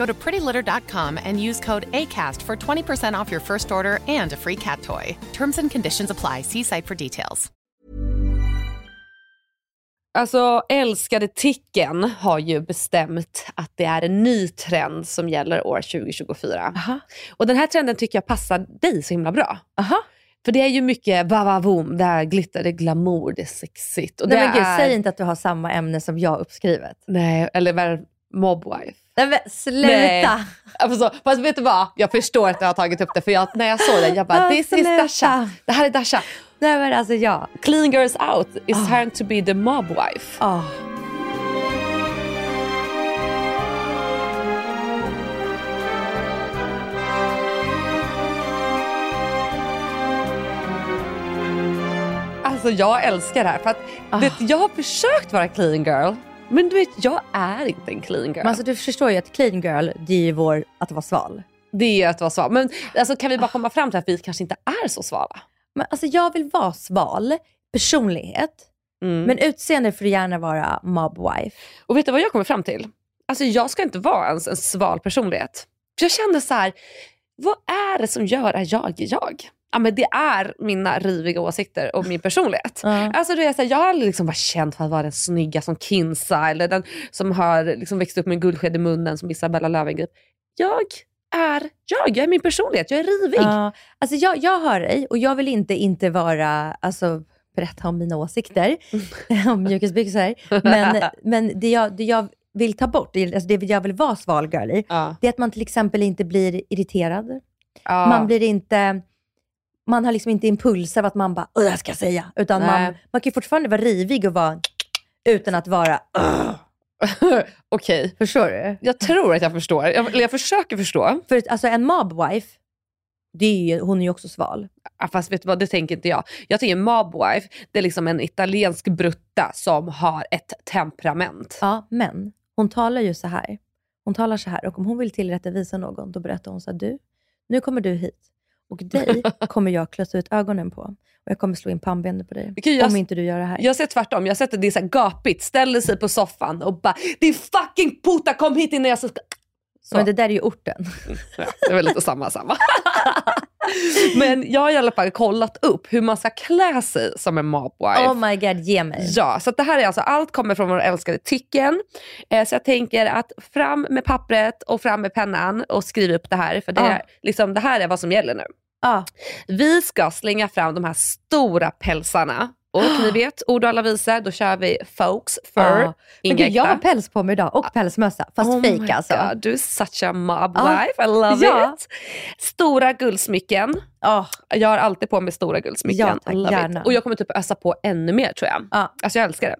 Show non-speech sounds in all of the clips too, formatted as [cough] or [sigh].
Go to prettylitter.com and use code ACAST for 20% off your first order and a free cat toy. Terms and conditions apply. See site for details. Alltså älskade Ticken har ju bestämt att det är en ny trend som gäller år 2024. Aha. Och den här trenden tycker jag passar dig så himla bra. Aha. För det är ju mycket vavavoom, det är glitter, det är glamour, det är sexigt. Och Nej det men gud, är... säg inte att du har samma ämne som jag uppskrivet. Nej, eller mobwife. Nej men sluta! Nej. Alltså, fast vet du vad? Jag förstår att jag har tagit upp det för jag, när jag såg det, jag bara this is. Dasha. Det här är Dasha. Nej men alltså ja. Clean girls out is Ah. time to be the mobwife. Oh. Alltså jag älskar det här. För att, Ah. vet, jag har försökt vara clean girl, men du vet, jag är inte en clean girl. Men alltså du förstår ju att clean girl, det är ju vår, att vara sval. det är att vara sval. Men alltså, kan vi bara komma fram till att vi kanske inte är så svala? Men alltså jag vill vara sval, personlighet, Mm. men utseende får du gärna vara mobwife. Och vet du vad jag kommer fram till? Alltså jag ska inte vara ens en sval personlighet. För jag kände så här, vad är det som gör att jag är jag? Ja, men det är mina riviga åsikter och min personlighet. Ja. Alltså, så här, jag har aldrig liksom varit känd för att vara den snygga som Kinsa eller den som har liksom växt upp med en guldsked i munnen som Isabella Löwengrip. Jag är jag, jag är min personlighet, jag är rivig. Ja, alltså jag, jag hör dig och jag vill inte inte vara, alltså berätta om mina åsikter [laughs] om mjukisbyxor. Men, men det, jag, det jag vill ta bort, det, alltså det jag vill vara sval girl i, Ja. det är att man till exempel inte blir irriterad. Ja. Man blir inte, man har liksom inte impulser av att man bara, "Åh, det här ska jag säga. Utan man, Nej. man kan ju fortfarande vara rivig och vara, utan att vara, "Ugh." [laughs] Okej, förstår du? jag tror att jag förstår. Jag, eller jag försöker förstå. För alltså en mobwife, det är ju, hon är ju också sval. Ja, Fast vet du vad, det tänker inte jag. Jag tänker mobwife, det är liksom en italiensk brutta som har ett temperament. Ja, men hon talar ju så här. Hon talar så här och om hon vill tillrättavisa någon, då berättar hon så här, du, nu kommer du hit och dig [laughs] kommer jag klösa ut ögonen på och jag kommer slå in pannbenet på dig. Jag- om inte du gör det här. Jag ser tvärtom, jag sätter det är så här gapigt, ställer sig på soffan och bara “din fucking puta kom hit innan jag ska...” så. Men det där är ju orten. Ja, det är väl lite samma samma. [laughs] Men jag har i alla fall kollat upp hur man ska klä sig som en mobwife. Oh my god, ge mig. Ja, så det här är alltså, allt kommer från vår älskade Ticken. Eh, så jag tänker att fram med pappret och fram med pennan och skriv upp det här. För det, är, liksom, det här är vad som gäller nu. Ja. Vi ska slänga fram de här stora pälsarna. Och ni [gasps] vet, ord och alla visor, då kör vi folks, fur, Ja. Men gud, jag har päls på mig idag och pälsmössa, fast Oh fake alltså. God, du är such a mob Ja. wife, I love Ja. it. Stora guldsmycken. Ja. Jag har alltid på mig stora guldsmycken. Ja, tack, love gärna. it. Och jag kommer typ ösa på ännu mer tror jag. Ja. Alltså jag älskar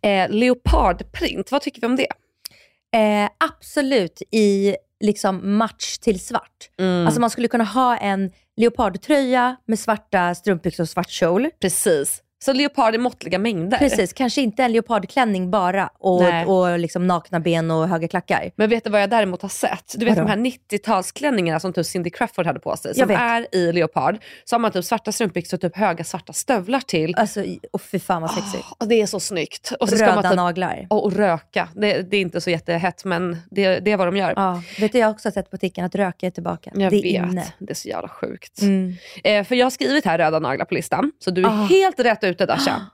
det. Eh, leopardprint, vad tycker vi om det? Eh, absolut i liksom match till svart. Mm. Alltså man skulle kunna ha en leopardtröja med svarta strumpbyxor och svart kjol. Precis. Så leopard i måttliga mängder. Precis, kanske inte en leopardklänning bara och, Nej. och liksom nakna ben och höga klackar. Men vet du vad jag däremot har sett? Du vet Vadå? de här 90-talsklänningarna som typ Cindy Crawford hade på sig, som är i leopard. Så har man typ svarta strumpbyxor och typ höga svarta stövlar till. Alltså, och fy fan vad sexigt. Och det är så snyggt. Och så ska Röda man typ, naglar. och, och röka. Det, det är inte så jättehett men det, det är vad de gör. Ja, vet du, jag har också sett på ticken att röka är tillbaka. Jag det är vet, inne. det är så jävla sjukt. Mm. Eh, för jag har skrivit här röda naglar på listan, så du är Ah. helt rätt ute Dasha.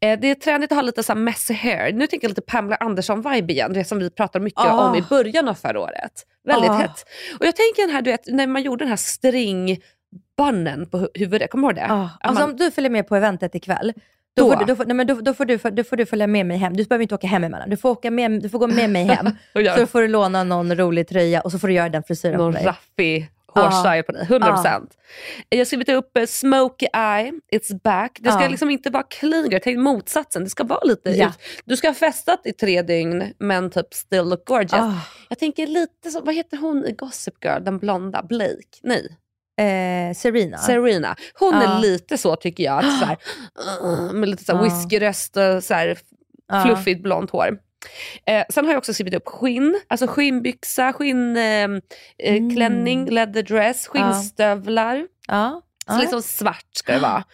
Eh, det är trendigt att ha lite så här messy hair. Nu tänker jag lite Pamela Anderson-vibe igen, det som vi pratade mycket Ah. om i början av förra året. Väldigt Ah. hett. Och jag tänker den här, du vet, när man gjorde den här bunnen på hu- huvudet. Kommer du ihåg det? Ah, Att alltså man- om du följer med på eventet ikväll, då, Då? Får, du, då, får, nej, men då, då, får du, då får du följa med mig hem. Du behöver inte åka hem emellan. Du får, åka med, du får gå med mig hem. [laughs] Så får du låna någon rolig tröja och så får du göra den frisyren någon raffig hårstyle på dig. 100%. Jag har skrivit upp eh, smoky eye, it's back. Det ska liksom inte vara clean girl, tänk motsatsen. Det ska vara lite ut. Du ska ha festat i tre dygn men typ still look gorgeous. Ah. Jag tänker lite så, vad heter hon i Gossip Girl, den blonda? Blake? Nej, Eh, Serena. Serena. Hon Ja. är lite så tycker jag. Att så här, uh, [gasps] med lite så här whiskyröst och så här Ja. fluffigt blont hår. Eh, sen har jag också skrivit upp skinn, alltså skinnbyxa, skinnklänning, eh, Mm. leather dress, skinnstövlar. ja. Så liksom svart ska det vara.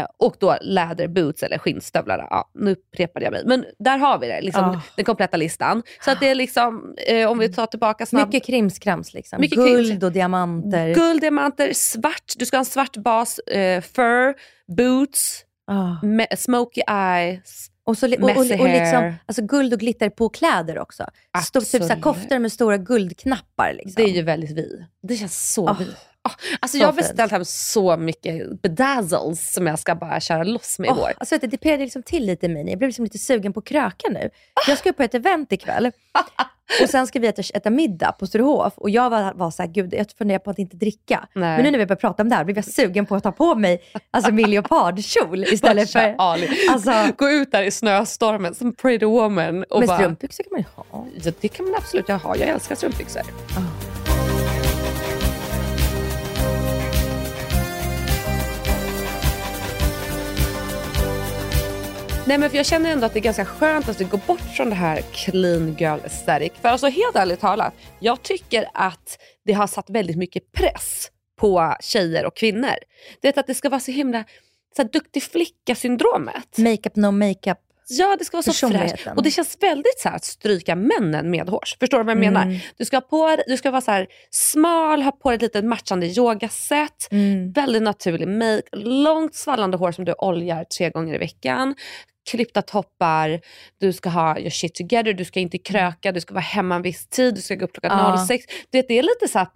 Eh, och då leather boots eller skinnstövlar. Ja, nu upprepade jag mig. Men där har vi det, liksom, Ah. den kompletta listan. Så att det är liksom, eh, om vi tar tillbaka snabbt. Mycket krimskrams. Liksom. Mycket Guld krims. och diamanter. Guld, diamanter, svart. Du ska ha en svart bas, eh, fur, boots, Ah. smoky eyes. Och, så, och, och, och liksom, alltså guld och glitter på kläder också. Stor, typ så koftor med stora guldknappar. Liksom. Det är ju väldigt vi. Det känns så Ah, vi. Ah, alltså så jag har beställt hem så mycket bedazzles som jag ska bara köra loss med i Åh, vår. alltså, vet du, det pirrade liksom till lite i mig. Jag blev liksom lite sugen på kröka nu. Jag ska på ett event ikväll. [laughs] Och sen ska vi äta, äta middag på Sturehof. Och jag var, var så här, gud, jag funderar på att inte dricka. Nej. Men nu när vi börjar prata om det här blev jag sugen på att ta på mig alltså, min leopardkjol [laughs] istället för... Alltså, Gå ut där i snöstormen som pretty woman. Och men bara, strumpbyxor kan man ju ha. Ja, det kan man absolut ha. Jag älskar strumpbyxor. Nej men för jag känner ändå att det är ganska skönt att vi går bort från det här clean girl aesthetic. För alltså helt ärligt talat, jag tycker att det har satt väldigt mycket press på tjejer och kvinnor. Det är att det ska vara så himla så här, duktig flicka-syndromet. Makeup, no makeup. Ja, det ska vara så fräscht. Och det känns väldigt så här att stryka männen medhårs. Förstår du vad jag menar? Mm. Du ska, på, du ska vara så här smal, ha på dig ett litet matchande yogaset, Mm. väldigt naturlig make, långt svallande hår som du oljar tre gånger i veckan, klippta toppar, du ska ha your shit together, du ska inte kröka, du ska vara hemma en viss tid, du ska gå upp klockan Ja. 06. Du vet, det är lite så här,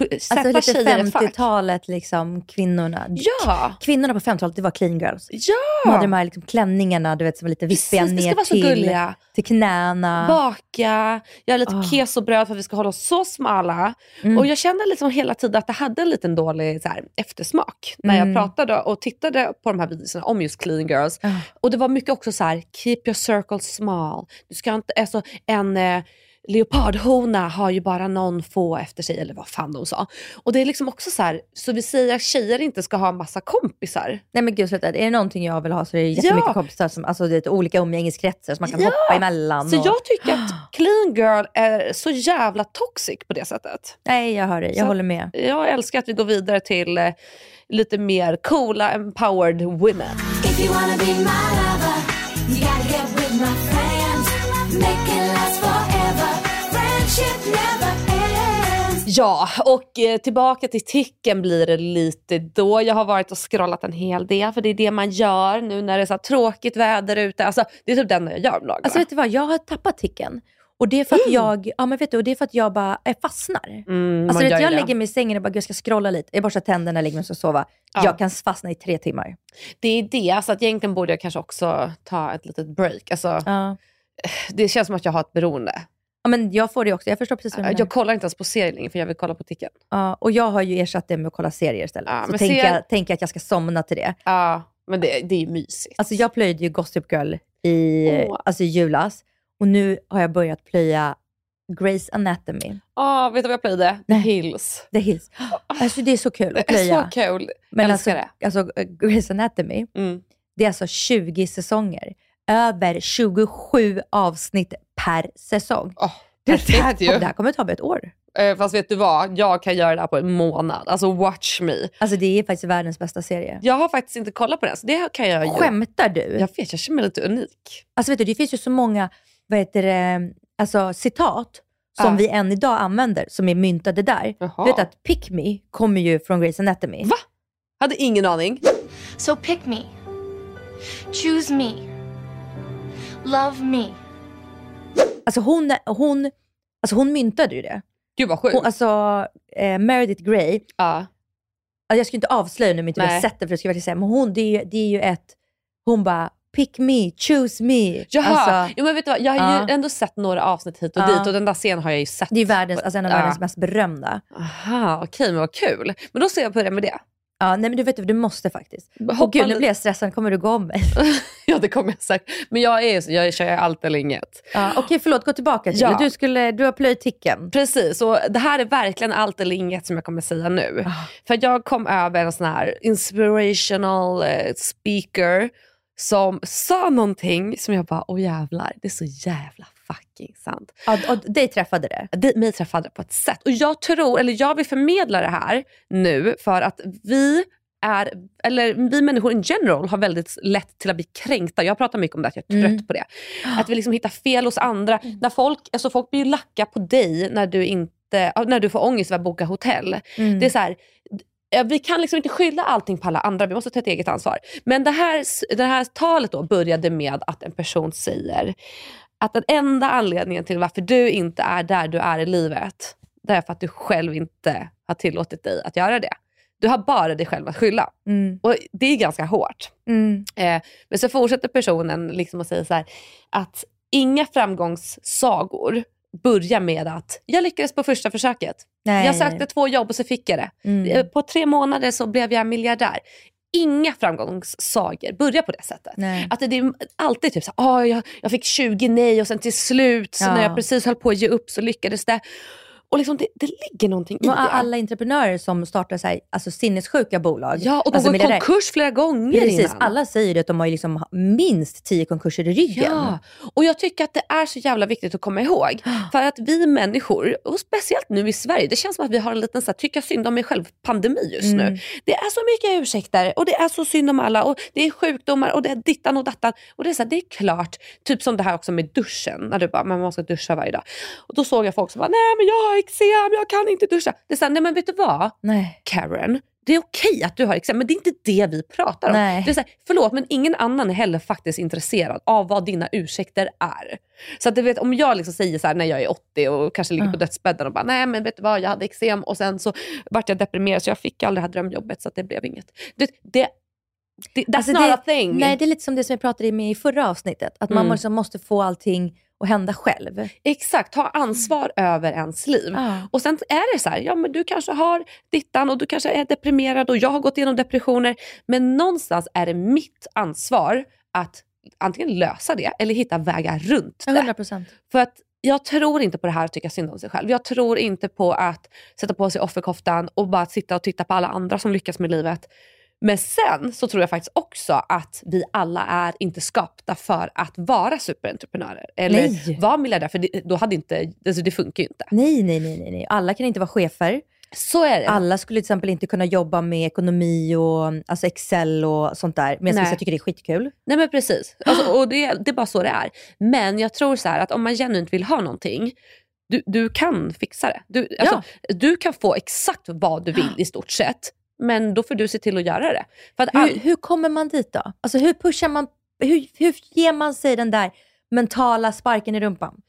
pu- sätta Alltså lite tjejer i ett fack. 50-talet, liksom, kvinnorna. Ja, Kvinnorna på 50-talet, det var clean girls. ja. De hade de här liksom, klänningarna du vet, som var lite vippiga Precis, det ska ner till, till knäna. baka, göra lite Ah. kesobröd för att vi ska hålla oss så smala. Mm. Och jag kände liksom hela tiden att det hade en liten dålig så här, eftersmak när jag Mm. pratade och tittade på de här videorna om just clean girls. Ah. Och det var mycket också så här, keep your circle small. Du ska inte, alltså en eh, leopardhona har ju bara någon få efter sig, eller vad fan de sa. Och det är liksom också så här, så vi säger att tjejer inte ska ha massa kompisar. Nej men gud, sluta. är det någonting jag vill ha så är det jättemycket Ja. kompisar, som, alltså det är olika umgängeskretsar som man kan Ja. hoppa emellan. Så och... jag tycker att [gasps] clean girl är så jävla toxic på det sättet. Nej, jag hör dig. Jag Så- håller med. Jag älskar att vi går vidare till eh, lite mer coola, empowered women. My friends. Make it last forever. Friendship never ends. Ja, och eh, tillbaka till ticken blir det lite då. Jag har varit och scrollat en hel del, för det är det man gör nu när det är så tråkigt väder ute. Alltså, det är typ den jag gör dagarna. Alltså vet du vad, jag har tappat ticken. Och det är för att jag, ja, men vet du, och det är för att jag bara jag fastnar. mm, Alltså, vet, jag det. lägger mig i sängen och bara, jag ska scrolla lite. Jag borstar tänderna, lägger mig och ska sova. Ja. Jag kan fastna i tre timmar. det är det, alltså att egentligen borde jag kanske också ta ett litet break. Alltså, Ja. Det känns som att jag har ett beroende. Ja, men jag får det också. Jag förstår precis vad du menar. Jag kollar inte ens på serier längre för jag vill kolla på ticken. Ja, och jag har ju ersatt det med att kolla serier istället. Ja, så tänker jag, tänker att jag ska somna till det. Ja, men det, det är ju mysigt. Alltså jag plöjde ju Gossip Girl i, Åh. alltså i julas. Och nu har jag börjat plöja Grey's Anatomy. Ah, vet du vad jag plöjde? The. Hills. The Hills. [gasps] Alltså det är så kul att Det är plöja. så kul. Men älskar alltså, alltså Grey's Anatomy, Mm. det är alltså 20 säsonger. Över 27 avsnitt per säsong. Oh, Det, här, perfekt ju. kommer- det här kommer ta mig ett år. Eh, Fast vet du vad? Jag kan göra det här på en månad. Alltså watch me. Alltså det är faktiskt världens bästa serie. Jag har faktiskt inte kollat på den, så det kan jag ju. Skämtar du? Jag vet, jag känner mig lite unik. Alltså vet du, det finns ju så många vad heter det, alltså, citat som Ja. vi än idag använder, som är myntade där. Jaha. Du vet att pick me kommer ju från Grey's Anatomy. Va? Hade ingen aning. So pick me. Choose me. Love me. Alltså hon, hon, alltså hon myntade ju det. Gud vad sjukt. Hon, alltså eh, Meredith Grey, ja. jag ska inte avslöja nu om inte har sett det, för jag ska verkligen säga, men hon, det är ju, det är ju ett, hon bara, pick me, choose me. Jaha, Alltså, jo, men vet du vad? jag har ju Ja. ändå sett några avsnitt hit och Ja. dit och den där scenen har jag ju sett. det är världens, alltså en av Ja. världens mest berömda. Aha, okej men vad kul. Men då ser jag på det med det. Ja, nej men du vet du, måste faktiskt. Hoppa gud, nu blir jag stressad, kommer du gå om mig? [laughs] Ja det kommer jag säkert. Men jag är så, jag kör allt eller inget. Ja, Okej, förlåt, gå tillbaka till Ja. Du, skulle, du har plöjt ticken. Precis, och det här är verkligen allt eller inget som jag kommer säga nu. För att jag kom över en sån här inspirational eh, speaker som sa någonting som jag bara, åh jävlar, det är så jävla fucking sant. Ja, och dig träffade det. det, mig träffade det på ett sätt. Och jag tror, eller jag vill förmedla det här nu för att vi är, eller vi människor in general har väldigt lätt till att bli kränkta. Jag pratar mycket om det, att jag är trött Mm. på det. Att vi liksom hittar fel hos andra. När folk, alltså folk blir ju lacka på dig när du, inte, när du får ångest över att boka hotell. Mm. Det är så här, vi kan liksom inte skylla allting på alla andra, vi måste ta ett eget ansvar. Men det här, det här talet då började med att en person säger att den enda anledningen till varför du inte är där du är i livet, det är för att du själv inte har tillåtit dig att göra det. Du har bara dig själv att skylla. Mm. Och det är ganska hårt. Mm. Eh, men så fortsätter personen liksom att säga så här, att inga framgångssagor börjar med att jag lyckades på första försöket. Nej. Jag sökte två jobb och så fick jag det. Mm. Eh, På tre månader så blev jag miljardär. Inga framgångssagor börjar på det sättet. Nej. Att det, det är alltid typ så "Ah, jag, jag fick 20 nej och sen till slut så Ja. när jag precis höll på att ge upp så lyckades det. Och liksom det, det ligger någonting i det. alla entreprenörer som startar så här, alltså sinnessjuka bolag. ja, och de alltså går i konkurs flera gånger Precis, innan. alla säger det att de har liksom minst tio konkurser i ryggen. Ja, och jag tycker att det är så jävla viktigt att komma ihåg. [gasps] För att vi människor, och speciellt nu i Sverige, det känns som att vi har en liten så här, tycka synd om mig själv-pandemi just Mm. nu. Det är så mycket ursäkter och det är så synd om alla och det är sjukdomar och det är dittan och dattan. Och det är, så här, det är klart, typ som det här också med duschen, när du bara, man ska duscha varje dag. Och då såg jag folk som bara, nej men jag har eksem, jag kan inte duscha. Det är så här, nej men vet du vad? Nej. Karen, det är okej att du har eksem, men det är inte det vi pratar om. Nej. Det är så här, förlåt, men ingen annan är heller faktiskt intresserad av vad dina ursäkter är. Så att du vet, om jag liksom säger så här när jag är 80 och kanske ligger på dödsbädden och bara, nej men vet du vad, jag hade eksem och sen så vart jag deprimerad så jag fick aldrig det här drömjobbet så det blev inget. Det, det, det, that's Alltså not det- a thing. Nej, det är lite som det som jag pratade med i förra avsnittet. Att man Mm. liksom måste få allting att hända själv. Exakt, ta ansvar över ens liv. Ja. Och sen är det så här, ja men du kanske har dittan och du kanske är deprimerad och jag har gått igenom depressioner. Men någonstans är det mitt ansvar att antingen lösa det eller hitta vägar runt det. 100 procent. För att jag tror inte på det här att tycka synd om sig själv. Jag tror inte på att sätta på sig offerkoftan och bara sitta och titta på alla andra som lyckas med livet. Men sen så tror jag faktiskt också att vi alla är inte skapta för att vara superentreprenörer. Eller Nej. vara miljardär, för det, då hade inte, alltså det funkar ju inte. Nej, nej, nej, nej. Alla kan inte vara chefer. Så är det. Alla skulle till exempel inte kunna jobba med ekonomi och alltså Excel och sånt där. Medan vissa tycker det är skitkul. Nej men precis. Alltså, och det, det är bara så det är. Men jag tror så här att om man genuint vill ha någonting, du, du kan fixa det. Du, alltså, du kan få exakt vad du vill [gasps] i stort sett. Men då får du se till att göra det. Att all, Hur, hur kommer man dit då? Alltså hur pushar man, hur, hur ger man sig den där mentala sparken i rumpan?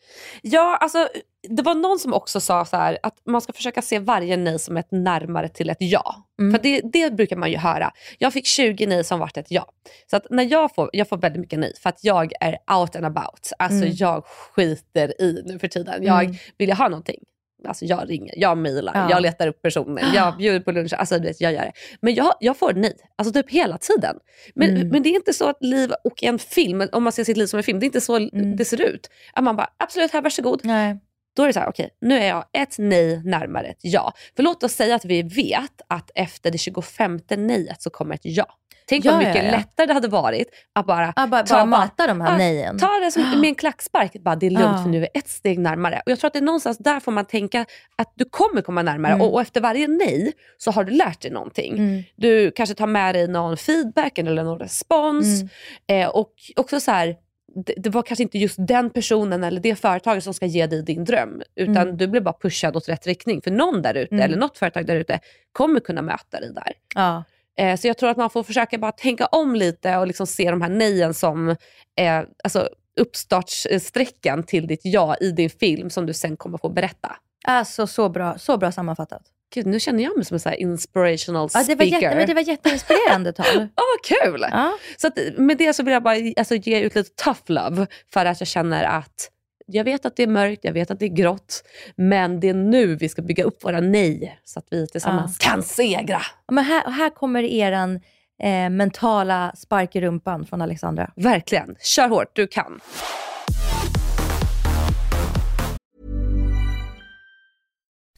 ja, alltså, det var någon som också sa så här, att man ska försöka se varje nej som ett närmare till ett ja. Mm. För det, det brukar man ju höra. Jag fick 20 nej som vart ett ja. Så att när jag får, jag får väldigt mycket nej för att jag är out and about. Alltså Mm. jag skiter i nu för tiden. Jag, Mm. Vill jag ha någonting, alltså jag ringer, jag mejlar, Ja. jag letar upp personer, jag bjuder på lunch. Alltså vet, jag gör det. Men jag, jag får nej, alltså typ hela tiden. Men, Mm. men det är inte så att liv och en film, om man ser sitt liv som en film, det är inte så Mm. det ser ut. Att man bara, absolut här, varsågod. Nej. Då är det så här, okej, nu är jag ett nej närmare ett ja. För låt oss säga att vi vet att efter det 25 nejet så kommer ett ja. Tänk Ja, vad ja, mycket ja. lättare det hade varit att bara, Ja, bara, ta, bara mata de här Ja, nejen. ta det som [gasps] med en klackspark. Bara, det är lugnt Ja. för nu är ett steg närmare. Och Jag tror att det är någonstans där får man tänka att du kommer komma närmare. Mm. Och, och efter varje nej så har du lärt dig någonting. Mm. Du kanske tar med dig någon feedback eller någon respons. Mm. Eh, och också så här, det, det var kanske inte just den personen eller det företaget som ska ge dig din dröm. Utan Mm. du blir bara pushad åt rätt riktning. För någon där ute, Mm. eller något företag där ute, kommer kunna möta dig där. Eh, så jag tror att man får försöka bara tänka om lite och liksom se de här nejen som eh, alltså uppstartssträckan till ditt ja i din film som du sen kommer få berätta. Alltså så bra, så bra sammanfattat. Gud, nu känner jag mig som en så inspirational Ja, det, var speaker. jätte, det var jätteinspirerande tal. [laughs] Åh, vad kul! Ja. Så att, med det så vill jag bara alltså, ge ut lite tough love för att jag känner att jag vet att det är mörkt, jag vet att det är grått, men det är nu vi ska bygga upp våra nej så att vi tillsammans kan segra. Ja, Men här, här kommer eran eh, mentala spark i rumpan från Alexandra. Verkligen. Kör hårt, du kan.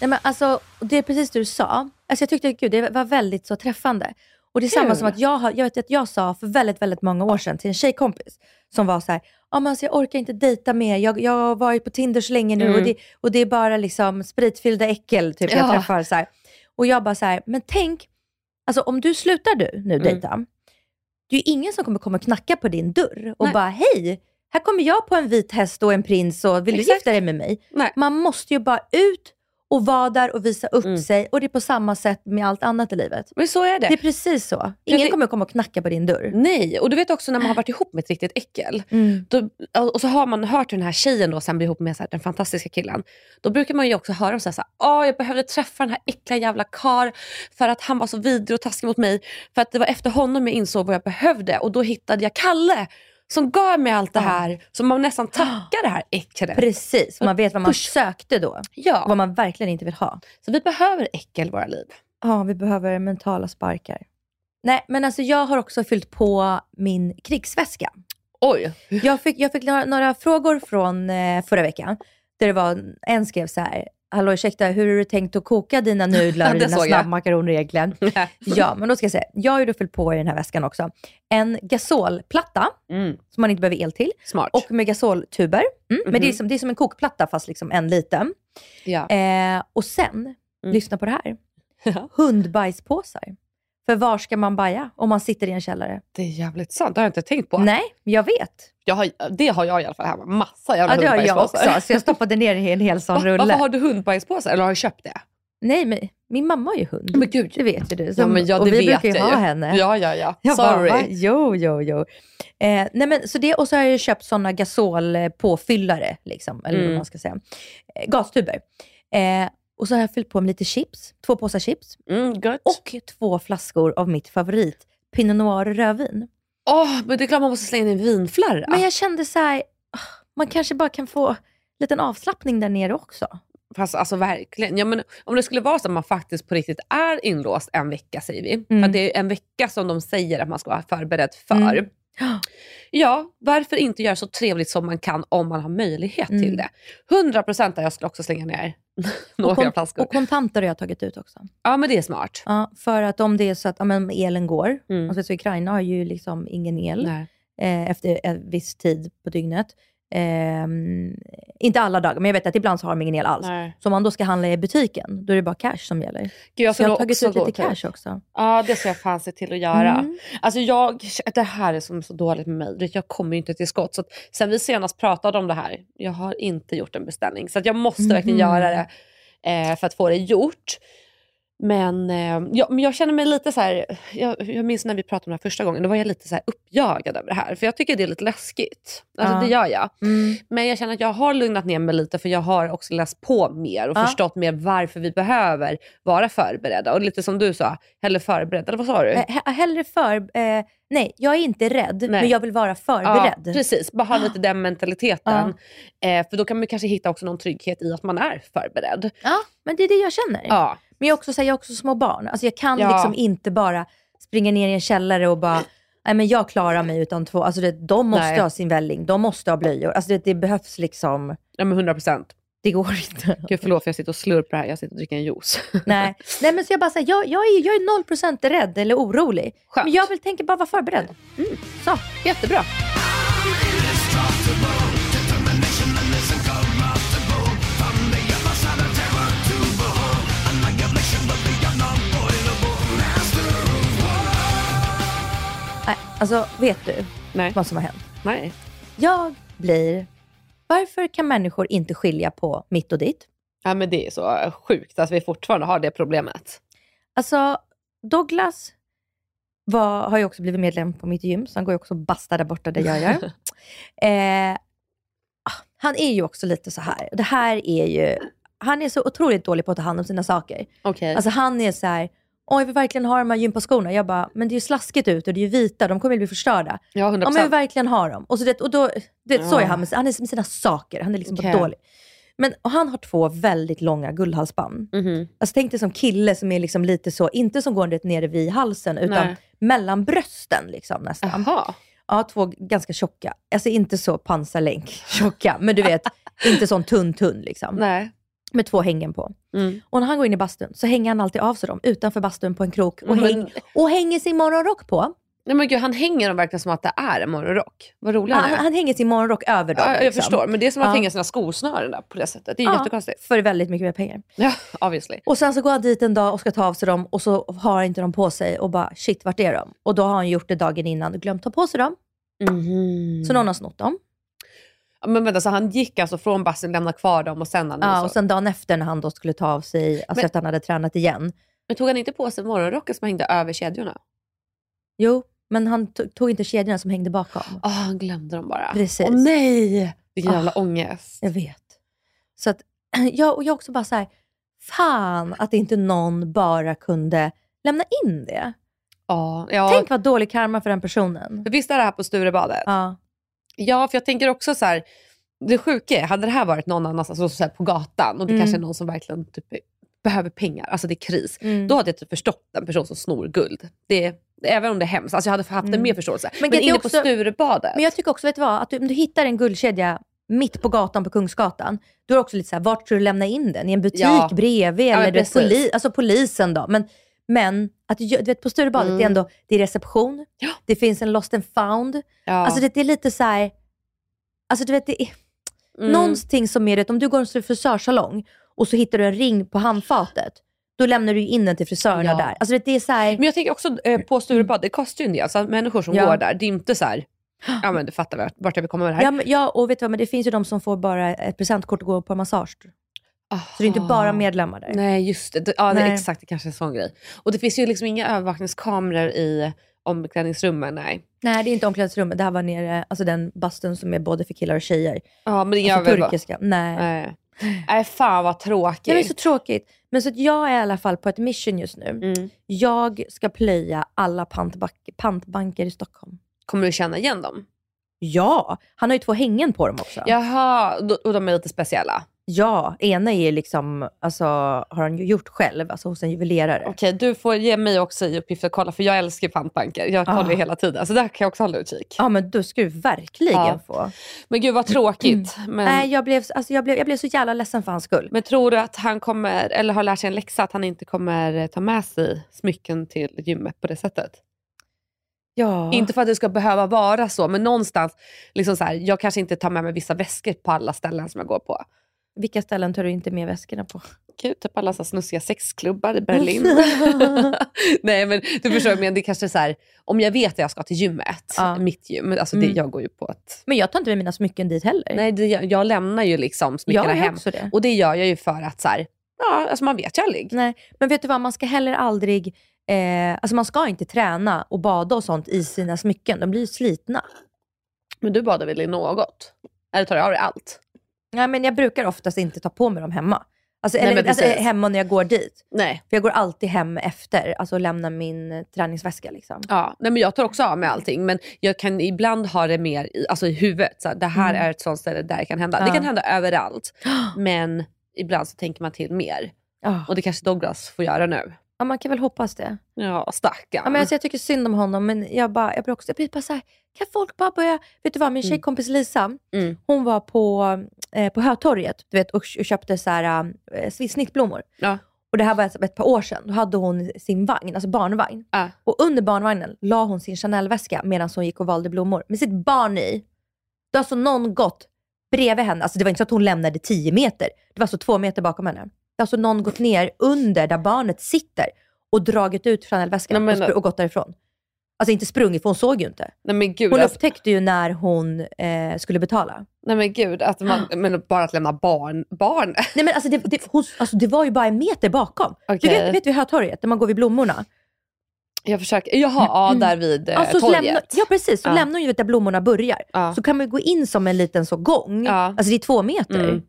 Nej, men alltså, det är precis det du sa. Alltså, jag tyckte gud, det var väldigt så träffande. Och Det är samma som att jag, har, jag, vet att jag sa för väldigt, väldigt många år sedan till en tjejkompis som var så här, ah, men alltså, jag orkar inte dejta mer. Jag, jag har varit på Tinder så länge nu och, det, och det är bara liksom spritfyllda äckel typ, jag Ja. träffar. Så här. Och jag bara så här, men tänk, alltså, om du slutar du nu dejta, det är ju ingen som kommer komma och knacka på din dörr och Nej. bara, hej, här kommer jag på en vit häst och en prins och vill du Exakt. gifta dig med mig? Nej. Man måste ju bara ut och vara där och visa upp Mm. sig. Och det är på samma sätt med allt annat i livet. Men så är det. Det är precis så. Ingen det- kommer komma och knacka på din dörr. Nej, och du vet också när man har varit ihop med ett riktigt äckel. Mm. Då, och så har man hört hur den här tjejen då sen blir ihop med så här, den fantastiska killen. Då brukar man ju också höra så här, så här, jag behövde träffa den här äckliga jävla kar för att han var så vidrig och taskig mot mig. För att det var efter honom jag insåg vad jag behövde och då hittade jag Kalle som gav mig allt det här. Så man nästan [gasps] tackar det här äcklet. Precis, man vet vad man Usch. sökte då. Ja, Vad man verkligen inte vill ha. så vi behöver äckel i våra liv. Ja, vi behöver mentala sparkar. Nej, men alltså jag har också fyllt på min krigsväska. Oj. Jag fick, jag fick några, några frågor från eh, förra veckan. Där det var, en skrev så här, Hallå ursäkta, hur har du tänkt att koka dina nudlar, [laughs] Det dina snabbmakaroner egentligen? [laughs] Ja, men då ska jag säga, jag har ju då fyllt på i den här väskan också. En gasolplatta, Mm. som man inte behöver el till, Smart. och med gasoltuber. Mm, Men det är, Mhm. som, det är som en kokplatta fast liksom en liten. ja. Eh, och sen, Mm. lyssna på det här, [laughs] hundbajspåsar. För var ska man baja om man sitter i en källare? Det är jävligt sant, det har jag inte tänkt på. Nej, jag vet. Jag har, det har jag i alla fall hemma. Massa jävla Ja, det har jag också. Så jag stoppade ner i en hel sån Va, rulle. varför har du hundbajspåsar? Eller har du köpt det? Nej, men min mamma har ju hund. Men gud. Det vet ju du. Ja, Som- men ja, och det vi vet brukar ju ha ju. henne. Ja, ja, ja. Jag bara, Sorry. va? Jo, jo, jo. Eh, nej men, så det, och så har jag ju köpt sådana gasolpåfyllare, liksom, eller vad Mm. man ska säga. Eh, gastuber. Eh, och så har jag fyllt på med lite chips, två påsar chips. Mm, gött. Och två flaskor av mitt favorit, Pinot Noir rödvin. Åh, men det är klart man måste slänga in en vinflarra. Men jag kände så här, ah, man kanske bara kan få en liten avslappning där nere också. Fast alltså verkligen. Ja, men om det skulle vara så att man faktiskt på riktigt är inlåst en vecka, säger vi. Mm. För det är en vecka som de säger att man ska vara förberedd för. Mm. Ja, varför inte göra så trevligt som man kan om man har möjlighet Mm. till det. 100% jag skulle också slänga ner några och, flaskor. och kontanter har jag tagit ut också. ja, men det är smart. Ja, för att om det är så att ja, men elen går, Mm. alltså, så Ukraina har ju liksom ingen el eh, efter en viss tid på dygnet. Ehm, inte alla dagar, men jag vet att ibland så har de ingen el alls. Nej. Så om man då ska handla i butiken, då är det bara cash som gäller. Gud, jag så jag har tagit ut lite till- cash också. Ja, det ska jag fan se till att göra. Mm. Alltså jag, det här är som så dåligt med mig. Jag kommer ju inte till skott. Så att sen vi senast pratade om det här, jag har inte gjort en beställning. Så att jag måste verkligen Mhm. göra det eh, för att få det gjort. Men, eh, jag, men jag känner mig lite så här, jag, jag minns när vi pratade om det här första gången, då var jag lite så här uppjagad över det här. För jag tycker det är lite läskigt. Alltså Ja. det gör jag. Mm. Men jag känner att jag har lugnat ner mig lite för jag har också läst på mer och Ja. förstått mer varför vi behöver vara förberedda. Och lite som du sa, hellre förberedd. Eller vad sa du? Eh, he- hellre för... Eh, nej, jag är inte rädd, Nej. men jag vill vara förberedd. Ja, precis. Bara ha lite den mentaliteten. Eh, för då kan man kanske hitta också någon trygghet i att man är förberedd. Ja, men det är det jag känner. Ja. Men jag, också, så här, jag har också små barn. Alltså jag kan Ja. liksom inte bara springa ner i en källare och bara, nej men jag klarar mig utan två. Alltså det, de måste Nej. ha sin välling, de måste ha blöjor. Alltså det, det behövs liksom, ja, men 100 procent. Det går inte. Gud förlåt för jag sitter och slurpar här. Jag sitter och dricker en juice. [laughs] nej. nej men så jag bara säger, jag, jag, är, jag är 0% rädd eller orolig. Skönt. Men jag vill tänka bara vara förberedd. Mm. Så. Jättebra. Nej, alltså vet du Nej. vad som har hänt? Nej. Jag blir, varför kan människor inte skilja på mitt och ditt? Ja, men det är så sjukt att vi fortfarande har det problemet. Alltså, Douglas var, har ju också blivit medlem på mitt gym, så han går ju också och bastar där borta där jag gör. [laughs] eh, ah, han är ju också lite så här. Det här är ju, han är så otroligt dålig på att ta hand om sina saker. Okej. Alltså han är så här, jag vill verkligen ha de här gympaskorna. Jag bara, men det är ju slaskigt ut och det är ju vita, de kommer ju bli förstörda. ja, 100 Ja, men jag procent. vill verkligen ha dem. Och, så det, och då, det, så är han med, han är med sina saker. Han är liksom bara dålig. Men, och han har två väldigt långa guldhalsband. Mhm. Alltså tänk dig som kille som är liksom lite så, inte som går nere vid halsen, utan Nej. mellan brösten liksom nästan. Jaha. Ja, två ganska tjocka. Alltså inte så pansarlänk tjocka, men du vet, inte sån tunn tunn liksom. Nej. Med två hängen på. Mm. Och när han går in i bastun så hänger han alltid av sig dem utanför bastun på en krok och, Men- häng, och hänger sin morgonrock på. Nej men gud, han hänger dem verkligen som att det är en morgonrock. Vad rolig han är. han hänger sin morgonrock över dem. Ja, jag liksom. förstår, men det är som att Ja. hänga sina skosnören där på det sättet. Det är Ja, jättekonstigt. För väldigt mycket mer pengar. Ja, obviously. Och sen så går han dit en dag och ska ta av sig dem och så har han inte dem på sig och bara shit, vart är de? Och då har han gjort det dagen innan och glömt ta på sig dem. Mhm. Så någon har snott dem. Ja, Men vänta, så han gick alltså från bastun, lämnade kvar dem och sen... han Ja, så. och sen dagen efter när han då skulle ta av sig, alltså Men- efter han hade tränat igen. Men tog han inte på sig morgonrocken som hängde över kedjorna? Jo, men han to- tog inte kedjorna som hängde bakom. Ah, han glömde dem bara. Precis. Åh nej! Vilken jävla Ah. ångest. Jag vet. Så att [clears throat] jag, och jag också bara så här, fan att inte någon bara kunde lämna in det. Ja, ja. Tänk vad dålig karma för den personen. Visst är det här på Sturebadet? Ja. Ja, för jag tänker också så här. Det sjuka är, hade det här varit någon annanstans, alltså så här på gatan och det Mm. kanske är någon som verkligen typ behöver pengar, alltså det är kris. Mm. Då hade jag typ förstått en person som snor guld. Det, även om det är hemskt. Alltså jag hade haft en Mm. mer förståelse. Men Men, inne också- på Sturebadet. Men jag tycker också, vet du vad? Att du, om du hittar en guldkedja mitt på gatan på Kungsgatan, då är det också lite så här, vart tror du lämna in den? I en butik Ja. bredvid? Ja, eller precis. poli, alltså polisen då? Men, men att, du, vet, på Sturebadet, Mm. det är ändå det är reception, Ja. det finns en lost and found. ja. Alltså det, det är lite så här, alltså du vet, det är Mm. någonting som är det, om du går till en frisörsalong och så hittar du en ring på handfatet, då lämnar du in den till frisörerna Ja. där. Alltså det, det är så här, Men jag tänker också eh, på Sturebadet, det kostar ju en del. Alltså, människor som går där, det är inte så här, [gasps] ja men du fattar vart jag vill komma med det här. ja, men, ja, och vet du vad, men det finns ju de som får bara ett presentkort och går på massage. Så det är inte bara medlemmar där. Nej, just det. Ja, det är exakt. Det kanske är en sån grej. Och det finns ju liksom inga övervakningskameror i omklädningsrummen. Nej. Nej, det är inte omklädningsrummet. Det här var nere, alltså den bastun som är både för killar och tjejer. Ja, men det är inga Alltså turkiska. Nej. Nej. Nej, fan vad tråkigt. Det är så tråkigt. Men så att jag är i alla fall på ett mission just nu. Mm. Jag ska plöja alla pantback- pantbanker i Stockholm. Kommer du känna igen dem? Ja, han har ju två hängen på dem också. Jaha, och de är lite speciella. Ja, ena är liksom, alltså, har han gjort själv, alltså hos en juvelerare. Okej, du får ge mig också i uppgift att kolla, för jag älskar pantbanker. Jag kollar Ah. hela tiden, så där kan jag också hålla utkik. Ja, men då ska du verkligen Ja. få. Men gud vad tråkigt. Men, Nej, jag blev, alltså, jag, blev, jag blev så jävla ledsen för hans skull. men tror du att han kommer, eller har lärt sig en läxa, att han inte kommer eh, ta med sig smycken till gymmet på det sättet? Ja. Inte för att det ska behöva vara så, men någonstans, liksom så här, jag kanske inte tar med mig vissa väskor på alla ställen som jag går på. Vilka ställen tar du inte med väskorna på? Gud, typ alla så snuskiga sexklubbar i Berlin. [laughs] [laughs] Nej men du förstår, men det är kanske så här, om jag vet att jag ska till gymmet, Ja. mitt gym, alltså det, Mm. jag går ju på ett... Men jag tar inte med mina smycken dit heller. Nej, det, jag, jag lämnar ju liksom smyckena hem. det. Och det gör jag ju för att så här, ja, alltså man vet ju aldrig. Nej, men vet du vad, man ska heller aldrig, eh, alltså man ska inte träna och bada och sånt i sina smycken. De blir ju slitna. Men du badar väl i något? Eller tar du av dig allt? Nej, men jag brukar oftast inte ta på mig dem hemma. Alltså, Nej, eller, alltså, hemma när jag går dit. Nej. För jag går alltid hem efter, alltså och lämnar min eh, träningsväska. Liksom. Ja, nej men jag tar också av mig allting men jag kan ibland ha det mer i, alltså i huvudet. Så här, det här Mm. är ett sånt ställe där det kan hända. Det Ja. kan hända överallt [gasps] men ibland så tänker man till mer. Ja. Och det kanske Douglas får göra nu. Ja, man kan väl hoppas det. Ja, stackarn. Ja, men alltså, jag tycker synd om honom, men jag, bara, jag blir också jag blir bara så här, kan folk bara börja... Vet du vad, min tjejkompis Lisa, Mm. hon var på, eh, på Hötorget du vet, och, och köpte så här, eh, snittblommor. Ja. Och det här var ett, ett par år sedan. Då hade hon sin vagn, alltså barnvagn. Ja. Och under barnvagnen la hon sin Chanel-väska medan hon gick och valde blommor. Med sitt barn i. Då har alltså någon gått bredvid henne. Alltså det var inte så att hon lämnade 10 meter. Det var alltså två meter bakom henne. Alltså någon gått ner under där barnet sitter och dragit ut men- och, och gått därifrån. Alltså inte sprungit, för hon såg ju inte. Nej men gud, Hon alltså, upptäckte ju när hon eh, skulle betala. nej, men gud att man, men bara att lämna barn, barn. [laughs] Nej men alltså det, det, hon, alltså det var ju bara en meter bakom. Du Okej. vet, vet vid Hötorget, där man går vid blommorna? Jag försöker, jaha, ja där vid eh, Ja, så torget. lämnar, ja precis, så Ja. lämnar hon ju där blommorna börjar. Ja. Så kan man gå in som en liten så gång. Ja. Alltså det är två meter. Mm.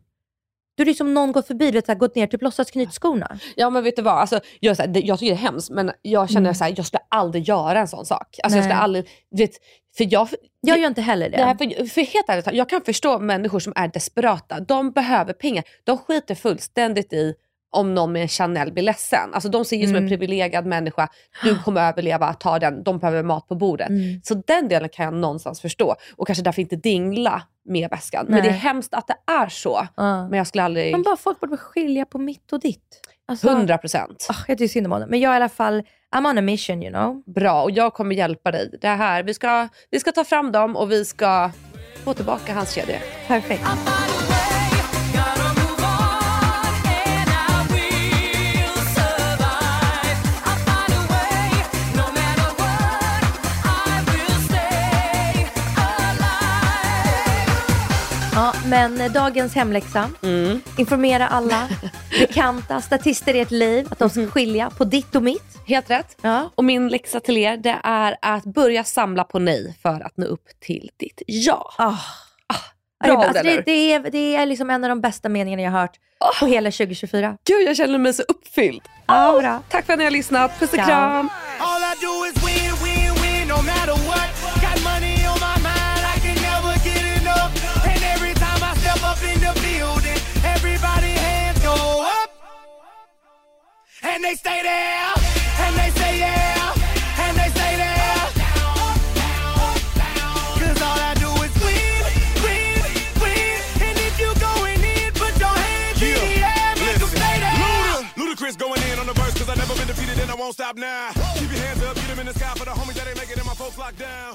Då är det som någon gått förbi, du vet, så här, gått ner typ låtsas knyta skorna. Ja men vet du vad, alltså, jag, så här, det, jag tycker det är hemskt men jag känner Mm. så här, jag skulle aldrig göra en sån sak. Alltså, jag skulle aldrig, vet, för jag, Jag gör inte heller det. Nej, för, för helt ärligt, jag kan förstå människor som är desperata. De behöver pengar. De skiter fullständigt i om någon med en Chanel blir ledsen. Alltså, de ser ju som en Mm. privilegierad människa. Du kommer överleva, ta den. De behöver mat på bordet. Mm. Så den delen kan jag någonstans förstå. Och kanske därför inte dingla med väskan. Men Nej. det är hemskt att det är så. Ja. Men jag skulle aldrig... Men bara folk borde skilja på mitt och ditt. Alltså, 100 procent. ah, jag tycker synd om honom. Men jag är i alla fall, I'm on a mission you know. Bra, och jag kommer hjälpa dig. Det här, vi, ska, vi ska ta fram dem och vi ska få tillbaka hans kedja. Perfekt. Men eh, dagens hemläxa. Mm. Informera alla [laughs] bekanta statister i ert liv att de ska skilja på ditt och mitt. Helt rätt. Ja. Och min läxa till er det är att börja samla på nej för att nå upp till ditt ja. Ah. bra alltså, det, det, är, det är liksom en av de bästa meningarna jag har hört på hela 2024. Gud, jag känner mig så uppfylld. Ja, bra. Tack för att ni har lyssnat. Puss och kram. And they stay there, and they say yeah, and they say there. Cause all I do is win, win, win. And if you going in, put your hands in the air, make 'em stay there. Luda, Ludacris going in on the verse cause I never been defeated and I won't stop now. Keep your hands up, get them in the sky for the homies that ain't making it, my folks locked down.